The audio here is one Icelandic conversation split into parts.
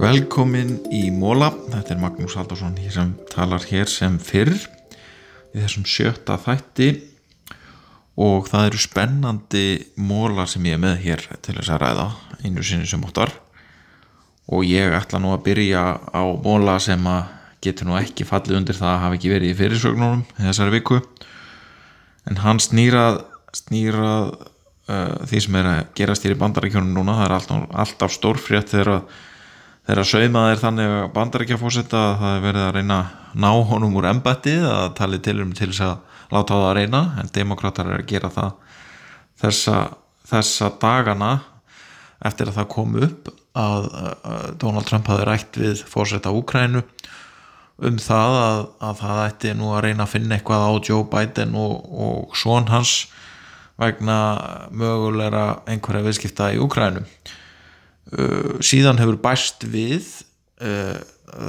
Velkomin í Móla, þetta er Magnús Haldarsson sem talar hér sem fyrr í þessum sjötta þætti. Og það eru spennandi mólar sem ég er með hér til þess að ræða einu sinni sem óttar. Og ég ætla nú að byrja á móla sem að getur nú ekki fallið undir það að hafa ekki verið í fyrirsögnunum þessari viku en hann snýrað snýrað uh, því sem er að gerast hér í bandaríkjónum núna. Það er alltaf, alltaf stórfrétt þegar þegar að saumað er þannig að bandaríkja fórsetta að það er verið að reyna ná honum úr embættið að tali til um til þess að láta það að reyna. En demokrátar er að gera það þessa, þessa dagana eftir að það kom upp að Donald Trump hafi rætt við fórsetta Úkrænu um það að, að það ætti nú að reyna að finna eitthvað á Joe Biden og, og svon hans vegna mögulegra einhverja viðskipta í Úkrænu uh, síðan hefur bæst við uh,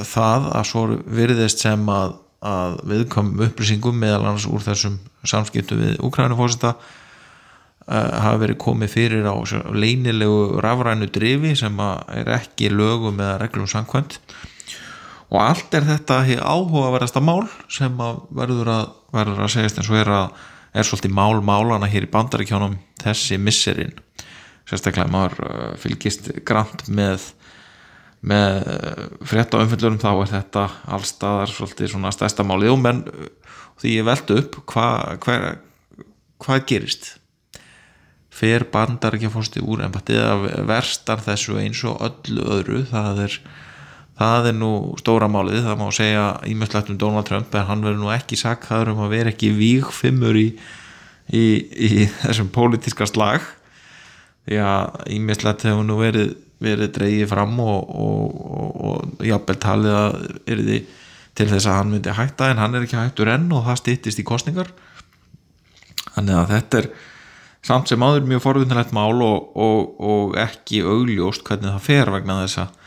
það að svo virðist sem að, að viðkomum upplýsingum meðal annars úr þessum samskiptu við Ukrænufósita uh, hafa verið komið fyrir á leinilegu rafrænu drifi sem er ekki lögum eða reglum samkvæmt og allt er þetta áhugaverðasta mál sem að verður að, verður að segjast eins og er að er svolítið mál málana hér í bandaríkjónum þessi misserinn sérstaklega maður uh, fylgist grant með með uh, frétt á umfylgjurum þá er þetta allstaðar svolítið svona stærsta málið. Og menn því ég veldu upp hvað hva, hva gerist? Fer bandar ekki að fórstu úr en eða verstar þessu eins og öllu öðru? Það er, það er nú stóra málið það má segja ímjöldslegt um Donald Trump en hann verður nú ekki sakkaður um að vera ekki vígfimmur í, í, í þessum pólitíska slag. Því að ímislegt hefur nú verið, verið dreyið fram og, og, og, og jafnvel talið að er þið til þess að hann myndi hætta en hann er ekki hættur enn og það stýttist í kostningar þannig að þetta er samt sem áður mjög forvindilegt mál og ekki augljóst hvernig það fer vegna þess að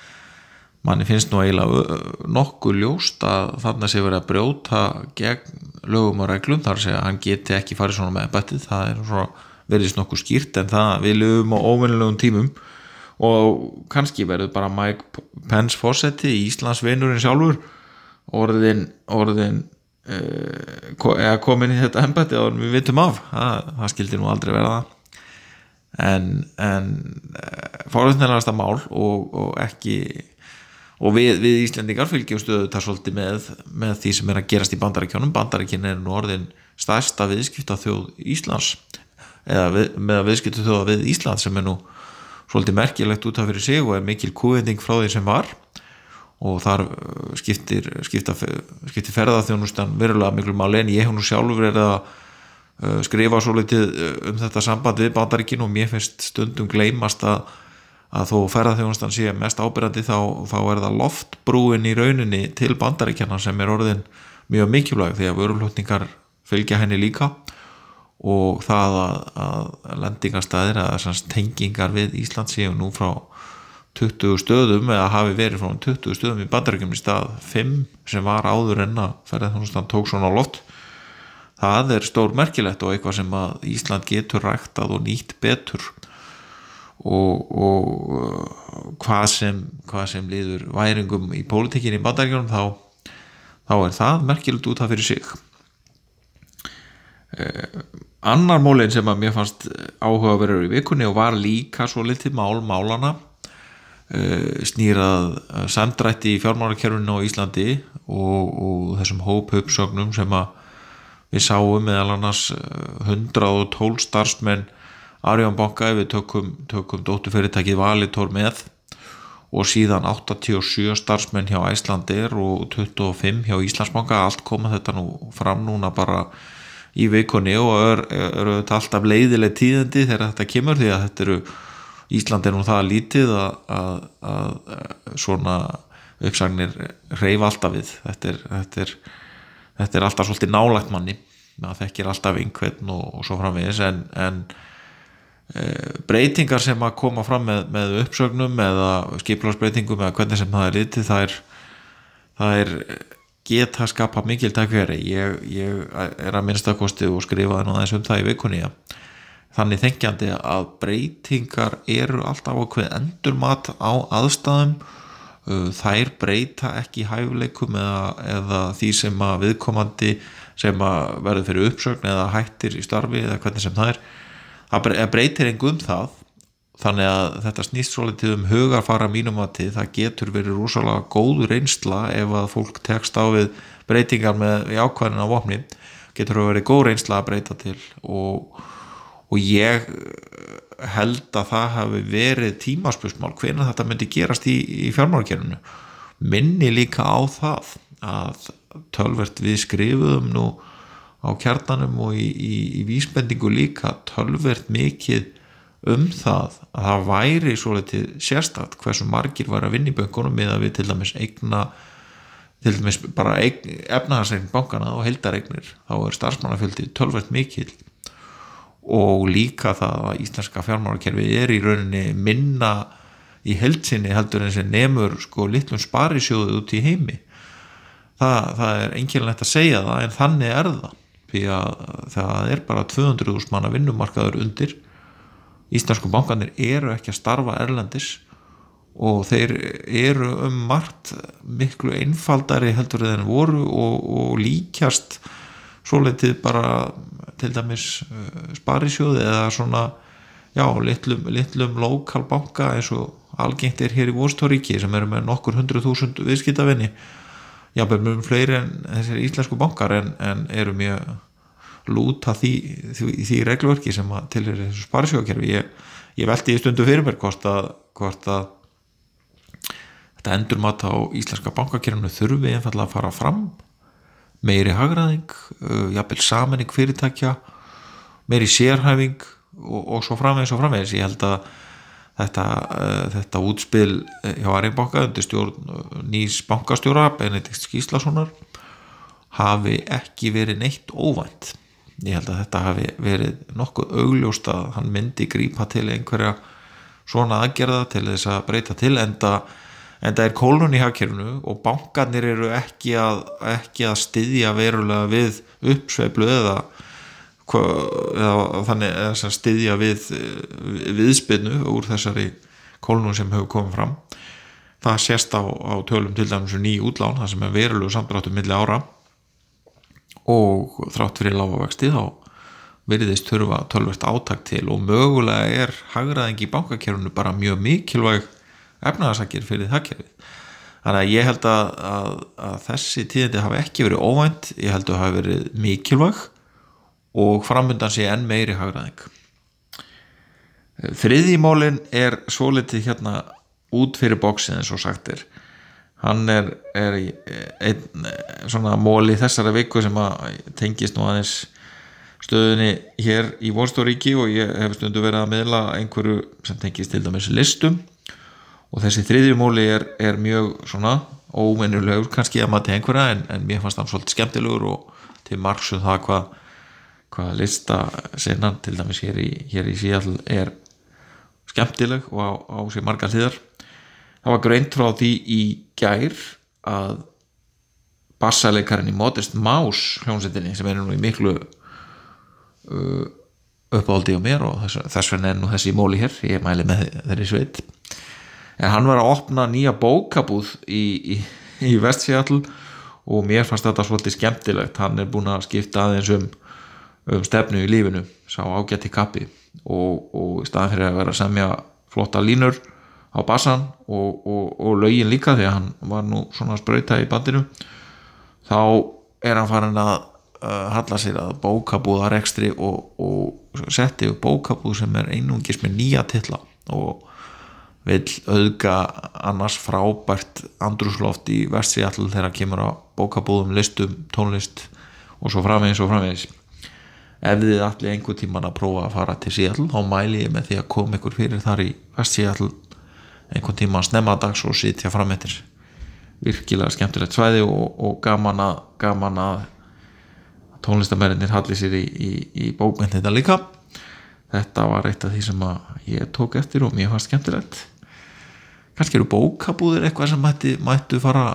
manni finnst nú eiginlega nokkuð ljóst að þarna sé verið að brjóta gegn lögum og reglum þar sé að hann geti ekki farið svona með bettið það er svona verðist nokkuð skýrt en það við lögum á óvinnilegum tímum. Og kannski verður bara Mike Pence fósetti í Íslands vinurinn sjálfur orðin, orðin eða komin í þetta ennbætti og við vitum af. Það, það skildi nú aldrei verða en, en uh, eh, fórhundnilegasta mál og, og ekki og við, við Íslandingar fylgjum stöðu það svolítið með, með því sem er að gerast í bandarækjónum bandarækjón er nú orðin stærsta viðskipta þjóð Íslands eða við, með að viðskiptu þó að við Ísland sem er nú svolítið merkilegt út af fyrir sig og er mikil kúvending frá því sem var. Og þar uh, skiptir, skipta, skiptir ferðarþjónustan verulega miklu máli en ég hef nú sjálfur er að uh, skrifa svo litið uh, um þetta samband við bandaríkin og mér finnst stundum gleymast að, að þó ferðarþjónustan sé mest ábyrgandi þá, þá er það loftbrúin í rauninni til bandaríkjana sem er orðin mjög mikilvæg því að vörulhutningar fylgja henni líka og það að, að lendingarstaðir eða tengingar við Ísland séu nú frá 20 stöðum eða hafi verið frá 20 stöðum í bandarækjum í stað 5 sem var áður en að ferðarþjónustan tók svona lott það er stór merkilegt og eitthvað sem að Ísland getur ræktað og nýtt betur og, og uh, hvað sem hvað sem liður væringum í pólitíkinni í bandarækjum þá, þá er það merkilegt út af fyrir sig. Annar mólinn sem að mér fannst áhuga vera í vikunni og var líka svo litið mál málana snýrað samdrætti í fjármárakerfinu á Íslandi og, og þessum hópuppsögnum sem að við sáum meðal annars 112 starfsmenn Arjón Banka við tökum, tökum dótturfyrirtækið Valitor með. Og síðan 87 starfsmenn hjá Æslandir og 25 hjá Íslandsbanka. Allt koma þetta nú fram núna bara í vikunni og eru er, er alltaf leiðileg tíðandi þegar þetta kemur því að þetta eru Ísland er nú það lítið að, að, að svona uppsagnir reyf alltaf við. Þetta er, þetta er, þetta alltaf svolítið nálægt manni. Það þekkir alltaf einhvern og, og svo framvegis. En, en breytingar sem að koma fram með, með uppsögnum eða skiplarsbreytingum eða hvernig sem það er litið það er það er geta skapa mikil takkveri ég, ég er að minnstakosti og skrifaði nú þessum það í vikunni þannig þengjandi að breytingar eru alltaf okkur endurmat á aðstæðum uh, þær breyta ekki hæfuleikum eða, eða því sem að viðkomandi sem að verður fyrir uppsögn eða hættir í starfi eða hvernig sem það er það breytir engum það þannig að þetta snýst svolítið um hugarfara mínum að til það getur verið rosalega góð reynsla ef að fólk tekst á við breytingar með ákvæðin á vopni. Getur verið góð reynsla að breyta til og, og ég held að það hafi verið tímaspörsmál hvernig þetta myndi gerast í, í fjármárakerfinu minni líka á það að tölvert við skrifuðum nú á kjarnanum og í, í, í vísbendingu líka tölvert mikið um það að það væri svo litið sérstætt hversu margir var að vinna í böngunum með að við til dæmis eigna til dæmis bara efnahagsregn bankana og heldaregnir þá er starfsmannafjöldi tölvert mikil og líka það að íslenska fjármárakerfi er í rauninni minna í heldsinni heldur en sem nefnur sko litlum sparisjóðu út í heimi. Það, það er enginlegt að segja það en þannig er það því að það er bara 200.000 manna vinnumarkaður undir. Íslandsku bankanir eru ekki að starfa erlendis og þeir eru um margt miklu einfaldari heldur en voru og, og líkjast svo letið bara til dæmis uh, sparisjóði eða svona já, litlum, litlum lokalbanka eins og algengt er hér í Vórstóríki sem eru með nokkur hundru þúsund viðskiptafinni jábel mjög fleiri en þessir íslensku bankar en, en eru mjög lúta því, því, því reglverki sem til er þessu sparisjókerfi ég, ég veldi í stundu fyrir mér hvort að, hvort að þetta endur mat á íslenska bankakerfinu þurfi einfallega að fara fram. Meiri hagraðing uh, jafnvel saminning fyrirtækja meiri sérhæfing og, og svo framvegis og framvegis. Ég held að þetta, uh, þetta útspil hjá Aringbanka undir stjórn uh, nýs bankastjóra Benedikt Skíslasonar hafi ekki verið neitt óvænt. Ég held að þetta hafi verið nokkuð augljóst að hann myndi grípa til einhverja svona aðgerða til þess að breyta til enda, enda er kólun í hafkerfunu og bankarnir eru ekki að, ekki að styðja verulega við uppsveiflu eða þannig að styðja við viðspinnu úr þessari kólunum sem hefur komið fram. Það sést á, á tölum til dæmis ný útlán það sem er verulegu samdráttum milli ára. Og þrátt fyrir lágavexti þá veriðist þurfa tölvert áttak til og mögulega er hagraðingi í bankakerfunu bara mjög mikilvæg efnaðarsakir fyrir það kerfið. Þannig að ég held að, að, að þessi tíðandi hafi ekki verið óvænt ég held að það hafi verið mikilvæg og framöndan sé enn meiri hagraðing þriðjimólin er svo litið hérna út fyrir bóksin eins og sagt er. Hann er, er einn svona mól í þessara viku sem að tengist nú aðeins stöðunni hér í Vorstoríki og ég hef stundu verið að meðla einhverju sem tengist til dæmis listum. Og þessi þriðjumóli er, er mjög svona ómennulegur kannski að maður til einhverja en, en mér fannst það svolítið skemmtilegur og til margsu um það hvað hva lista sinnan til dæmis hér í, í Seattle er skemmtileg og á, á sér marga hlýðar það var greint frá því í gær að bassalekarinn í Modest Mouse hljómsettinni sem er nú í miklu uh, uppáldi á mér og þess, þess vegna er nú þessi móli hér, ég mæli með þeirri sveit. En hann var að opna nýja bókabúð í, í, í Vestfjall og mér fannst þetta svolítið skemmtilegt. Hann er búin að skipta aðeins um, um stefnu í lífinu sá ágætt í kappi og, og í staðan fyrir að vera að semja flotta línur á bassan og, og, og lögin líka að hann var nú svona spröyta í bandinu þá er hann farin að uh, halla sér að bókabúða rekstri og, setti upp bókabúð sem er einungis með nýja tilla og vil auðga annars frábært andrúsloft í vestsíall þegar kemur á bókabúðum listum, tónlist og svo framvegis og framvegis ef þið allir einhver tíman að prófa að fara til síall þá mæli ég með því að koma ykkur fyrir þar í vestsíall einhvern tíma að snemma dags og sitja fram eftir virkilega skemmtilegt svæði og, og gaman að, gaman að tónlistamærinir halli sér í, í, í bókmynd þetta líka. Þetta var eitt af því sem ég tók eftir og mér fannst skemmtilegt. Kannski eru bókabúðir eitthvað sem mætti, mættu fara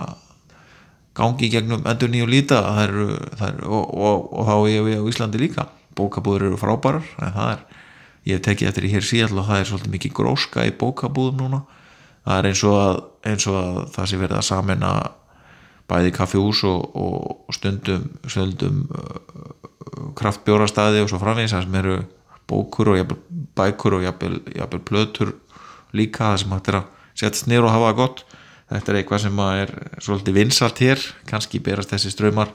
gangi gegnum endur nýju líta eru, eru, og, og, og þá ég við á Íslandi líka bókabúður eru frábærar er, ég hef tekið eftir í hér síðan og það er svolítið mikið gróska í bókabúðum núna. Það er eins og að, eins og að það sé verið að samena bæði kaffihús og, og stundum, stundum uh, kraftbjórastæði og svo það sem eru bókur og jafnvel, bækur og jafnvel, jafnvel plötur líka það sem hægt er að setja snir og hafa það gott. Þetta er eitthvað sem er svolítið vinsalt hér. Kannski berast þessi ströymar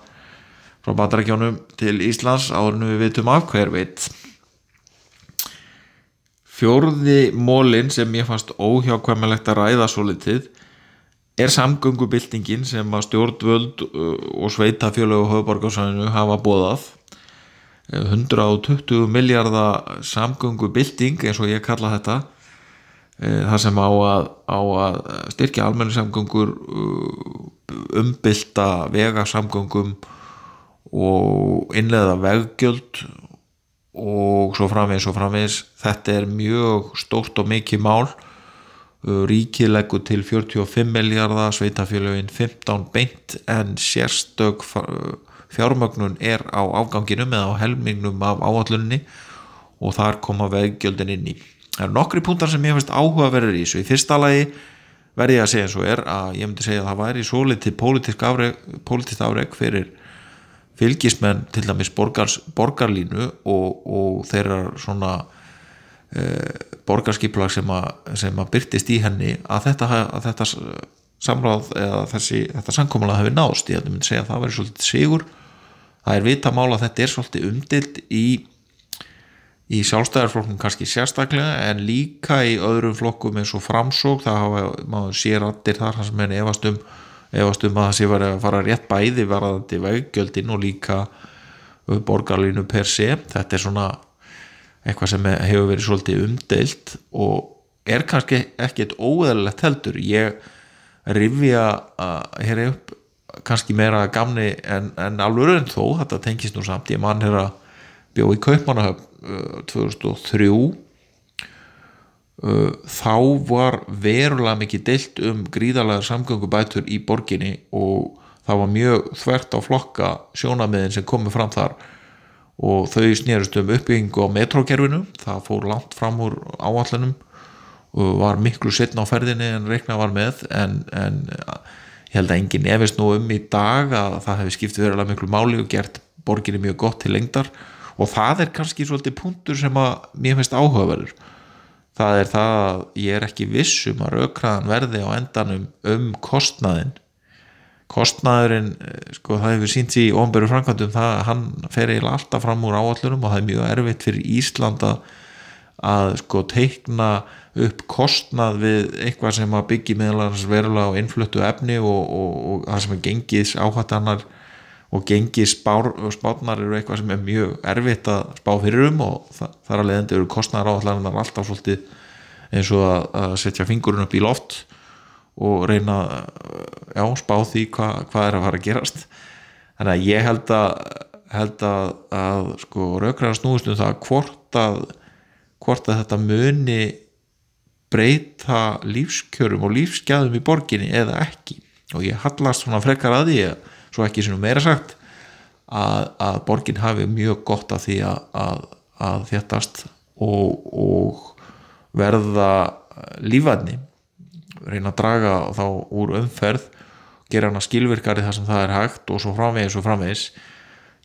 frá bandarækjónum til Íslands áðurnu við vitum af hver veit. Fjórði mólin sem ég fannst óhjákvæmilegt að ræða svo litið er samgöngubildingin sem að stjórnvöld uh, og sveitafjölu og höfuborgarsvæðinu hafa bóðað 120 miljardar samgöngubilding eins og ég kalla þetta eh, það sem á að, á að styrkja almennu samgöngur uh, umbylta vegasamgöngum og innlega veggjöld og svo framvegis og framvegis. Þetta er mjög stórt og mikið mál. Ríkið leggur til 45 miljardar sveitafélagin 15 beint en sérstök fjármögnun er á afganginum eða á helmingnum af áallunni og þar koma veggjöldin inn í. Það eru nokkri púntar sem ég finnst áhugaverður í svo í fyrsta lagi verði ég að segja eins og er að ég myndi segja að það væri svo litið pólitísk afreg fyrir fylgismenn til dæmis borgars, borgarlínu og, og þeirra svona e, borgarskiplag sem, sem að byrtist í henni að þetta, að þetta samráð eða þessi, þetta samkómulega hefur nást ég myndi segja að það verður svolítið sigur. Það er vita mála að þetta er svolítið umdilt í í sjálfstæðarflokknum kannski sérstaklega en líka í öðrum flokkum eins og framsók það hafa maður sér allir þar sem henni efast um efast um að það sé verið að fara rétt bæði varðandi veggjöldin og líka borgarlínu per se. Þetta er svona eitthvað sem hefur verið svolítið umdeilt og er kannski ekkert óeðalegt heldur. Ég rifja hér upp kannski meira gamni en, en alveg en þó, þetta tengist nú samt. Ég mann hér að bjó í Kaupmannahöfn 2003 þá var verulega mikið deilt um gríðarlega samgöngubætur í borginni og það var mjög þvert á flokka sjónamiðin sem komið fram þar. Og þau snýrust um uppbyggingu á metrókerfinu, það fór langt fram úr áallanum og var miklu setna á ferðinni en reikna var með en, en ég held að enginn efist nú um í dag að það hefði skipt verulega miklu máli og gert borginni mjög gott til lengdar. Og það er kannski svolítið punktur sem að mér finnst áhugaverður það er það að ég er ekki vissum að raukraðan verði á endanum um kostnaðin kostnaðurinn, sko það hefur sínt í ofnbæru framkvæmdum það að hann fer eiginlega alltaf fram úr áallunum og það er mjög erfitt fyrir Íslanda að sko teikna upp kostnað við eitthvað sem að byggja meðalans verulega á innfluttu efni og, og, og það sem er gengis áhættanar og gengi spátnar eru eitthvað sem er mjög erfitt að spá fyrir um og þar að leiðandi eru kostnæðar áallar alltaf svolítið eins og að, að setja fingurinn upp í loft og reyna já, spá því hva, hvað er að fara að gerast. Þannig að ég held að held að, að sko raukræðar snúist um það hvort að hvort að þetta muni breyta lífskjörum og lífsgæðum í borginni eða ekki. Og ég hallast svona frekar að því að svo ekki sem meira sagt að, að borgin hafi mjög gott af því að, að, að þéttast og, og verða lífadni reyna að draga þá úr umferð gera hana skilvirkari þar sem það er hægt og svo framvegis og framvegis.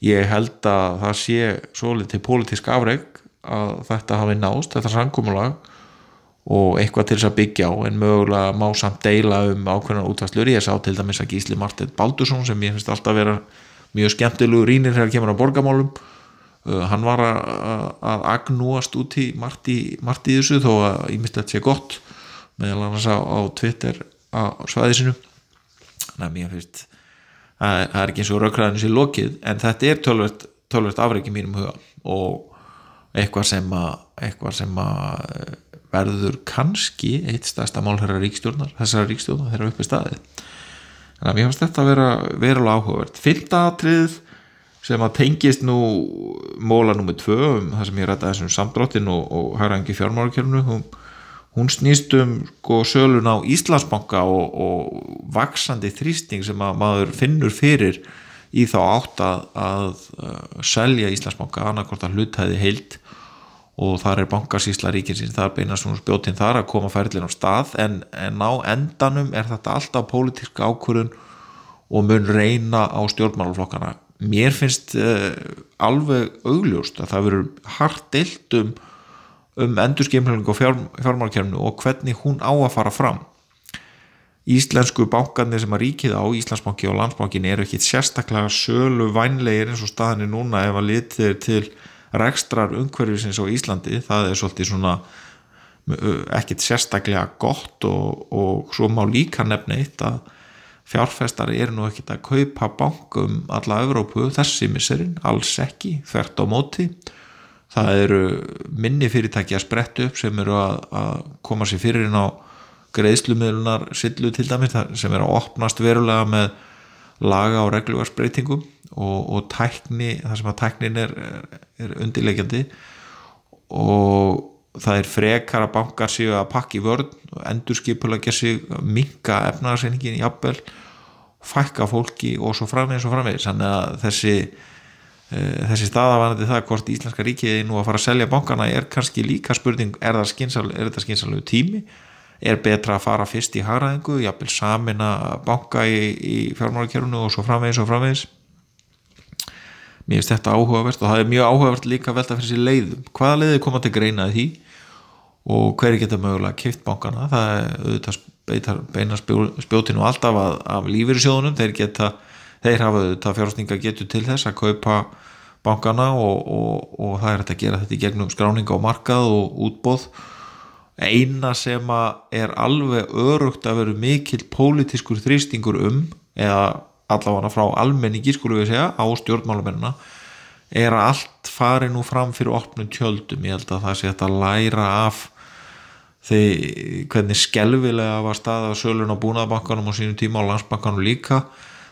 Ég held að það sé svo litið pólitísk afreg að þetta hafi nást, þetta sangumulag og eitthvað til þess að byggja á en mögulega má samt deila um ákveðnar útvæðslur, ég sá til dæmis að Gísli Martin Baldursson sem ég finnst alltaf að vera mjög skemmtilegu rínir þegar kemur á borgamálum uh, hann var að, agnúast út í margt í þessu þó að ég myndi að þetta sé gott meðal annars á, á Twitter á svæðisinu. Þannig að mér finnst að það er ekki eins og raukraðinu sér lokið en þetta er tölvert afreikið mínum huga og eitthvað sem að eitthvað sem að verður kannski eitt stærsta mál þessara ríkstjórnar þessara ríkstjórnar þeirra uppi staðið. Þannig að mér finnst þetta að vera verulega áhugavert. Fylgta atrið sem að tengist nú móla nummið tvö um það sem ég rætta þessum samdrottin og, og hærangi fjármárkjörnu og, hún snýst um sko sölun á Íslandsbanka og, og vaksandi þrýsting sem að maður finnur fyrir í þá átt að, að uh, selja Íslandsbanka annarkort að hlutæði heilt og þar er bankasísla ríkinsins, það er beinast svona spjótinn þar að koma færlinn á stað en, en á endanum er þetta alltaf pólitíska ákvörðun og mun reyna á stjórnmálaflokkana. Mér finnst uh, alveg augljóst að það verður hart deilt um, um endurskimling og fjár, fjármálkjörnu og hvernig hún á að fara fram. Íslensku bankarnir sem að ríkið á Íslandsbanki og landsbankin eru ekkit sérstaklega sölu vænlegir eins og staðinni núna ef að litið til rekstrar umhverfisins á Íslandi það er svolítið svona ekkit sérstaklega gott og, og svo má líka nefna eitt að fjárfestari er nú ekkit að kaupa bankum alla Evrópu þessi misserinn, alls ekki þvert á móti. Það eru minni fyrirtæki að spretta upp sem eru að, að koma sér fyrir inn á greiðslumiðlunar sillu til dæmis sem er að opnast verulega með laga og regluvarsbreytingum og, og tækni, það sem að tæknin er, er undirlegjandi og það er frekar að bankar sig að pakki vörn og endur skipulegja sig minka efnaðarseiningin í appel fækka fólki og svo framvegis og framvegis. Þannig að þessi e, þessi staðavanandi það hvort Íslenska ríkiði nú að fara að selja bankana er kannski líka spurning er, skynsal, er þetta skynsalegu tími er betra að fara fyrst í haraðingu jafnvel samin að banka í, í fjármálakerfunu og svo framvegis og framvegis? Mér finnst þetta áhugavert og það er mjög áhugavert líka velta fyrir sér leiðum. Hvaða leiði koma til greinaði því og hverju geta mögulega kipt bankana? Það er auðvitað beina spjótinu alltaf af, af lífyrirsjóðunum þeir geta, þeir hafa auðvitað fjárhásninga getur til þess að kaupa bankana og, og, og það er að gera þetta í gegnum skráninga á markað og útbóð eina sem er alveg örugt að veru mikill pólitískur þrýstingur um eða allavega frá almenningi skulum við segja á stjórnmálumennina er að allt fari nú fram fyrir opnum tjöldum, ég held að það sé að læra af þegar hvernig skelvilega var staða sölun á búnaðabankanum á sínum tíma og landsbankanum líka.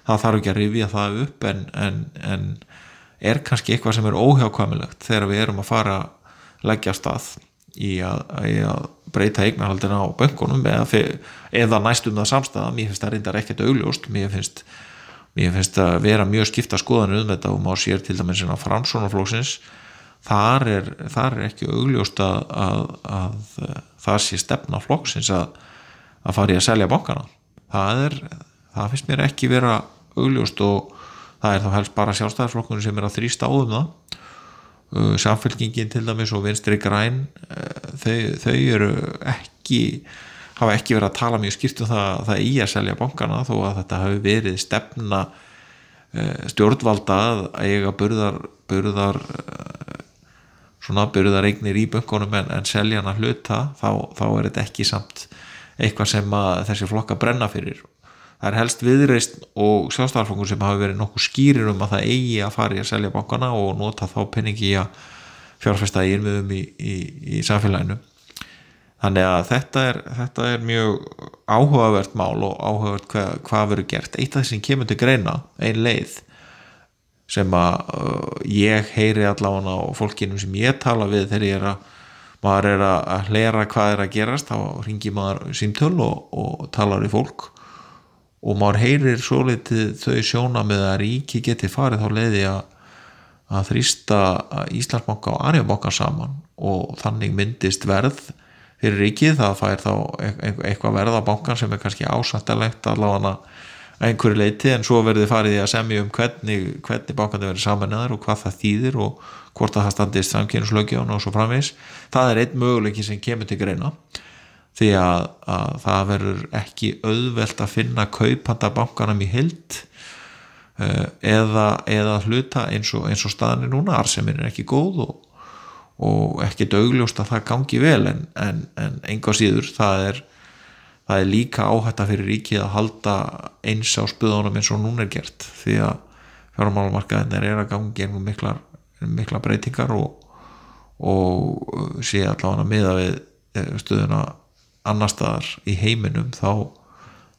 Það þarf ekki að rifja það upp en, en, en er kannski eitthvað sem er óhjákvæmilegt þegar við erum að fara að leggja stað í að, í að breyta eignarhaldina á böngunum eða, eða næstum það samstæða mér finnst það reyndar ekkert augljóst. Mér finnst, mér finnst að vera mjög skipta skoðanir um þetta og má sér til dæmis að Franssonarflóksins þar þar er ekki augljóst að, að, að það sé stefna flóksins að fara í að selja bankana. Það, er, það finnst mér ekki vera augljóst og það er þá helst bara sjálfstæðarflokkunum sem er að þrýsta áðum það samfélkingin til dæmis og vinstri græn uh, þau, þau eru ekki hafa ekki verið að tala mjög skýrt um það, það í að selja bankana þó að þetta hafi verið stefna uh, stjórnvalda að eiga burðar, burðar svona burðar eignir í bankunum en, en selja hann að hluta þá, þá er þetta ekki samt eitthvað sem þessi flokka brenna fyrir það er helst viðreist og sjálfstæðarflokkur sem hafi verið nokkuð skýrir um að það eigi að fara í að selja bankana og nota þá penningi í að fjárfesta í innviðum í, í, í samfélaginu. Þannig að þetta er, þetta er mjög áhugavert mál og áhugavert hvað, hvað verður gert. Eitt af því sem kemur til greina, ein leið sem að uh, ég heyri allavega á fólkinum sem ég tala við þegar ég er að maður er að hlera hvað er að gerast þá ringir maður símtöl og, og talar í fólk og maður heyrir svo litið þau sjóna með að ríki geti farið þá leiði að, að þrýsta Íslandsbanka og Arjóbanka saman. Og þannig myndist verð fyrir ríkið, það fær þá eitthvað verð á bankan sem er kannski ásættalegt allavega einhverju leiti en svo verður farið í að semja um hvernig, hvernig bankandi verður samanlegaður og hvað það þýðir og hvort að það standist samkynnuslöggjón og svo framvegs það er einn möguleiki sem kemur til greina því að, að það verður ekki auðvelt að finna kaupanda bankanum í hild eh, eða, eða hluta eins og, eins og staðinni núna, arseminn er ekki góð og, og ekki daugljóst að það gangi vel en, en, en enga síður það er, það er líka áhætta fyrir ríkið að halda eins á spöðunum eins og núna er gert því að fjármálumarkaðin er að gangi einhver mikla, mikla breytingar og, og sé allavega með að við eh, stöðuna annar staðar í heiminum þá,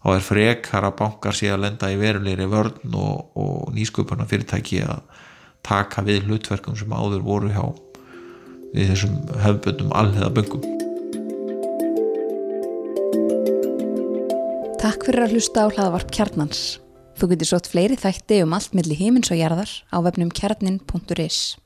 þá er frekar að bankar sé að lenda í verulegri vörn og, og nýsköpuna fyrirtæki að taka við hlutverkum sem áður voru hjá í þessum höfböndum allheða böngum Takk fyrir að hlusta á hlaðavarp Kjarnans. Þú getur sott fleiri þætti um allt millir heimins og jarðar á vefnum kjarnin.is